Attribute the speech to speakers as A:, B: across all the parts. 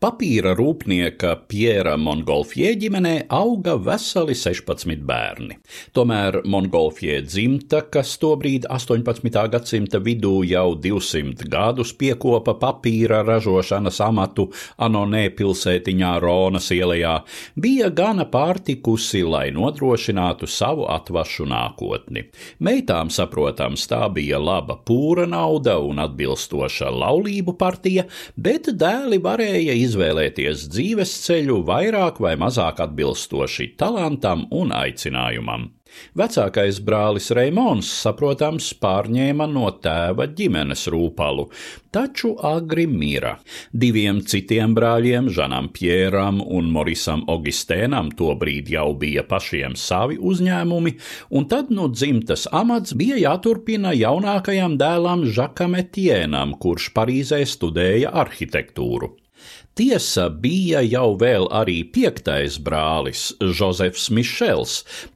A: Papīra rūpnieka Piera Montgolfie ģimenē auga veseli 16 bērni. Tomēr Montgolfie dzimta, kas tobrīd 18. gadsimta vidū jau 200 gadus piekopa papīra ražošanas amatu Anonē pilsētiņā Ronas ielā, bija gana pārtikusi, lai nodrošinātu savu atvašu nākotni. Meitām, saprotams, tā bija laba pūra nauda un atbilstoša laulību partija, bet dēli varēja izdarīt izvēlēties dzīves ceļu vairāk vai mazāk atbilstoši talantam un aicinājumam. Vecākais brālis Reimons, saprotams, pārņēma no tēva ģimenes rūpalu, taču agri mira. Diviem citiem brāļiem, Žanam Pjēram un Morisam Augustēnam, tobrīd jau bija pašiem savi uzņēmumi, un tad no dzimtas amats bija jāturpina jaunākajam dēlam Žakam Etienam, kurš Parīzē studēja arhitektūru. Tiesa bija jau vēl arī piektais brālis, Jozefs Mišels,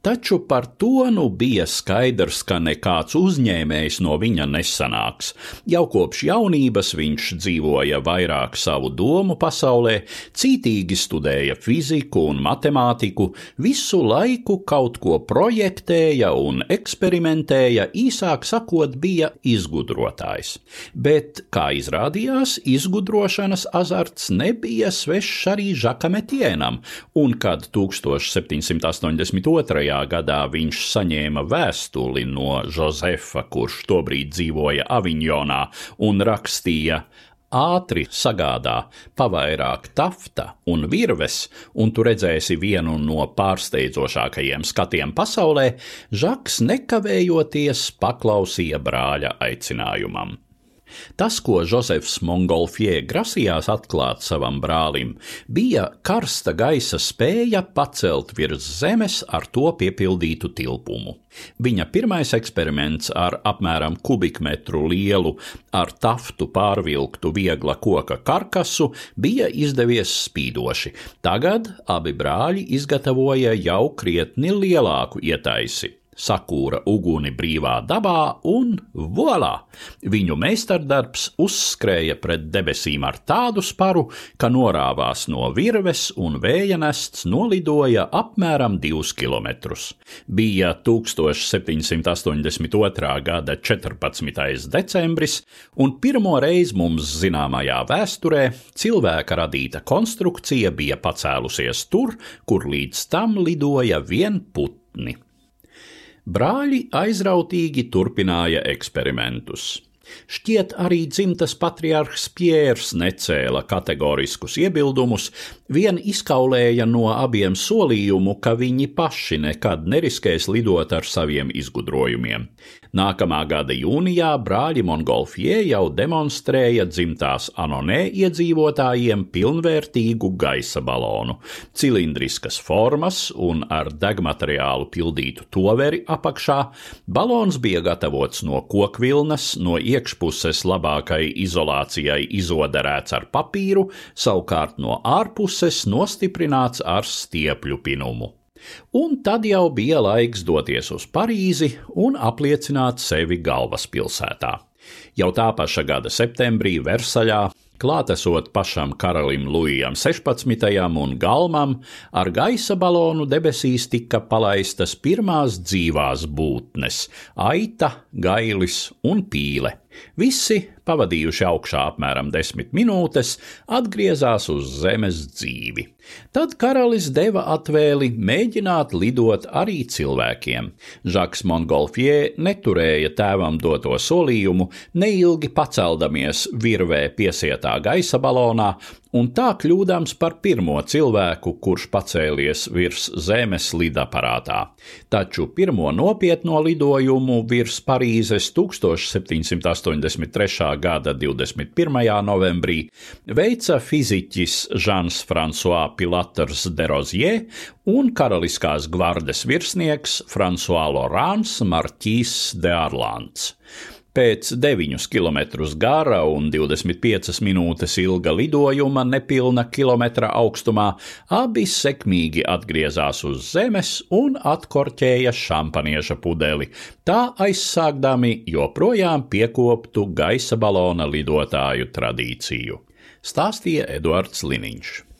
A: taču par to nu bija skaidrs, ka nekāds uzņēmējs no viņa nesanāks. Jau kopš jaunības viņš dzīvoja vairāk savu domu pasaulē, cītīgi studēja fiziku un matemātiku, visu laiku kaut ko projektēja un eksperimentēja, īsāk sakot, bija izgudrotājs. Bet, kā izrādījās, izgudrošanas azarts ne nebija svešs arī Žakam Etienam, un kad 1782. gadā viņš saņēma vēstuli no Josefa, kurš tobrīd dzīvoja Aviņonā, un rakstīja: ātri sagādā pavairāk tafta un virves, un tu redzēsi vienu no pārsteidzošākajiem skatiem pasaulē, Žaks nekavējoties paklausīja brāļa aicinājumam. Tas, ko Jozefs Mongolfie grasījās atklāt savam brālim, bija karsta gaisa spēja pacelt virs zemes ar to piepildītu tilpumu. Viņa pirmais eksperiments ar apmēram kubikmetru lielu, ar taftu pārvilktu viegla koka karkasu bija izdevies spīdoši. Tagad abi brāļi izgatavoja jau krietni lielāku ietaisi sakūra uguni brīvā dabā, un voilā! Viņu meistardarbs uzskrēja pret debesīm ar tādu sparu, ka norāvās no virves un vēja nests nolidoja apmēram divus kilometrus. Bija 1782. gada 14. decembris, un pirmo reizi mums zināmajā vēsturē cilvēka radīta konstrukcija bija pacēlusies tur, kur līdz tam lidoja vien putni. Brāļi aizrautīgi turpināja eksperimentus. Šķiet, arī dzimtas patriarhs Piers necēla kategoriskus iebildumus, vien izkaulēja no abiem solījumu, ka viņi paši nekad neriskēs lidot ar saviem izgudrojumiem. Nākamā gada jūnijā brāļi Mongolfie jau demonstrēja dzimtās Anonē iedzīvotājiem pilnvērtīgu gaisa balonu, cilindriskas formas un ar degmateriālu pildītu toveri apakšā. Balons bija gatavots no kokvilnas, no iekšpuses labākai izolācijai izoderēts ar papīru, savukārt no ārpuses nostiprināts ar stiepļu pinumu. Un tad jau bija laiks doties uz Parīzi un apliecināt sevi galvaspilsētā. Jau tā paša gada septembrī Versaļā klātesot pašam karalim Lujam 16. un Galmam, ar gaisa balonu debesīs tika palaistas pirmās dzīvās būtnes - aita, gailis un pīle. Visi, pavadījuši augšā apmēram desmit minūtes, atgriezās uz zemes dzīvi. Tad karalis deva atvēli mēģināt lidot arī cilvēkiem. Žaks Montgolfie neturēja tēvam doto solījumu, neilgi paceldamies virvē piesietā gaisa balonā un tā kļūdams par pirmo cilvēku, kurš pacēlies virs Zemes lidaparātā. Taču pirmo nopietno lidojumu virs Parīzes 1783. gada 21. novembrī veica fiziķis Žans François Pilaters de Rozier un karaliskās gvardes virsnieks François Laurents Marquis de Arlands. Pēc 9 km gara un 25 minūtes ilga lidojuma nepilna kilometra augstumā abi sekmīgi atgriezās uz zemes un atkorķēja šampanieša pudeli, tā aizsākdami joprojām piekoptu gaisa balona lidotāju tradīciju. stāstīja Eduards Liniņš.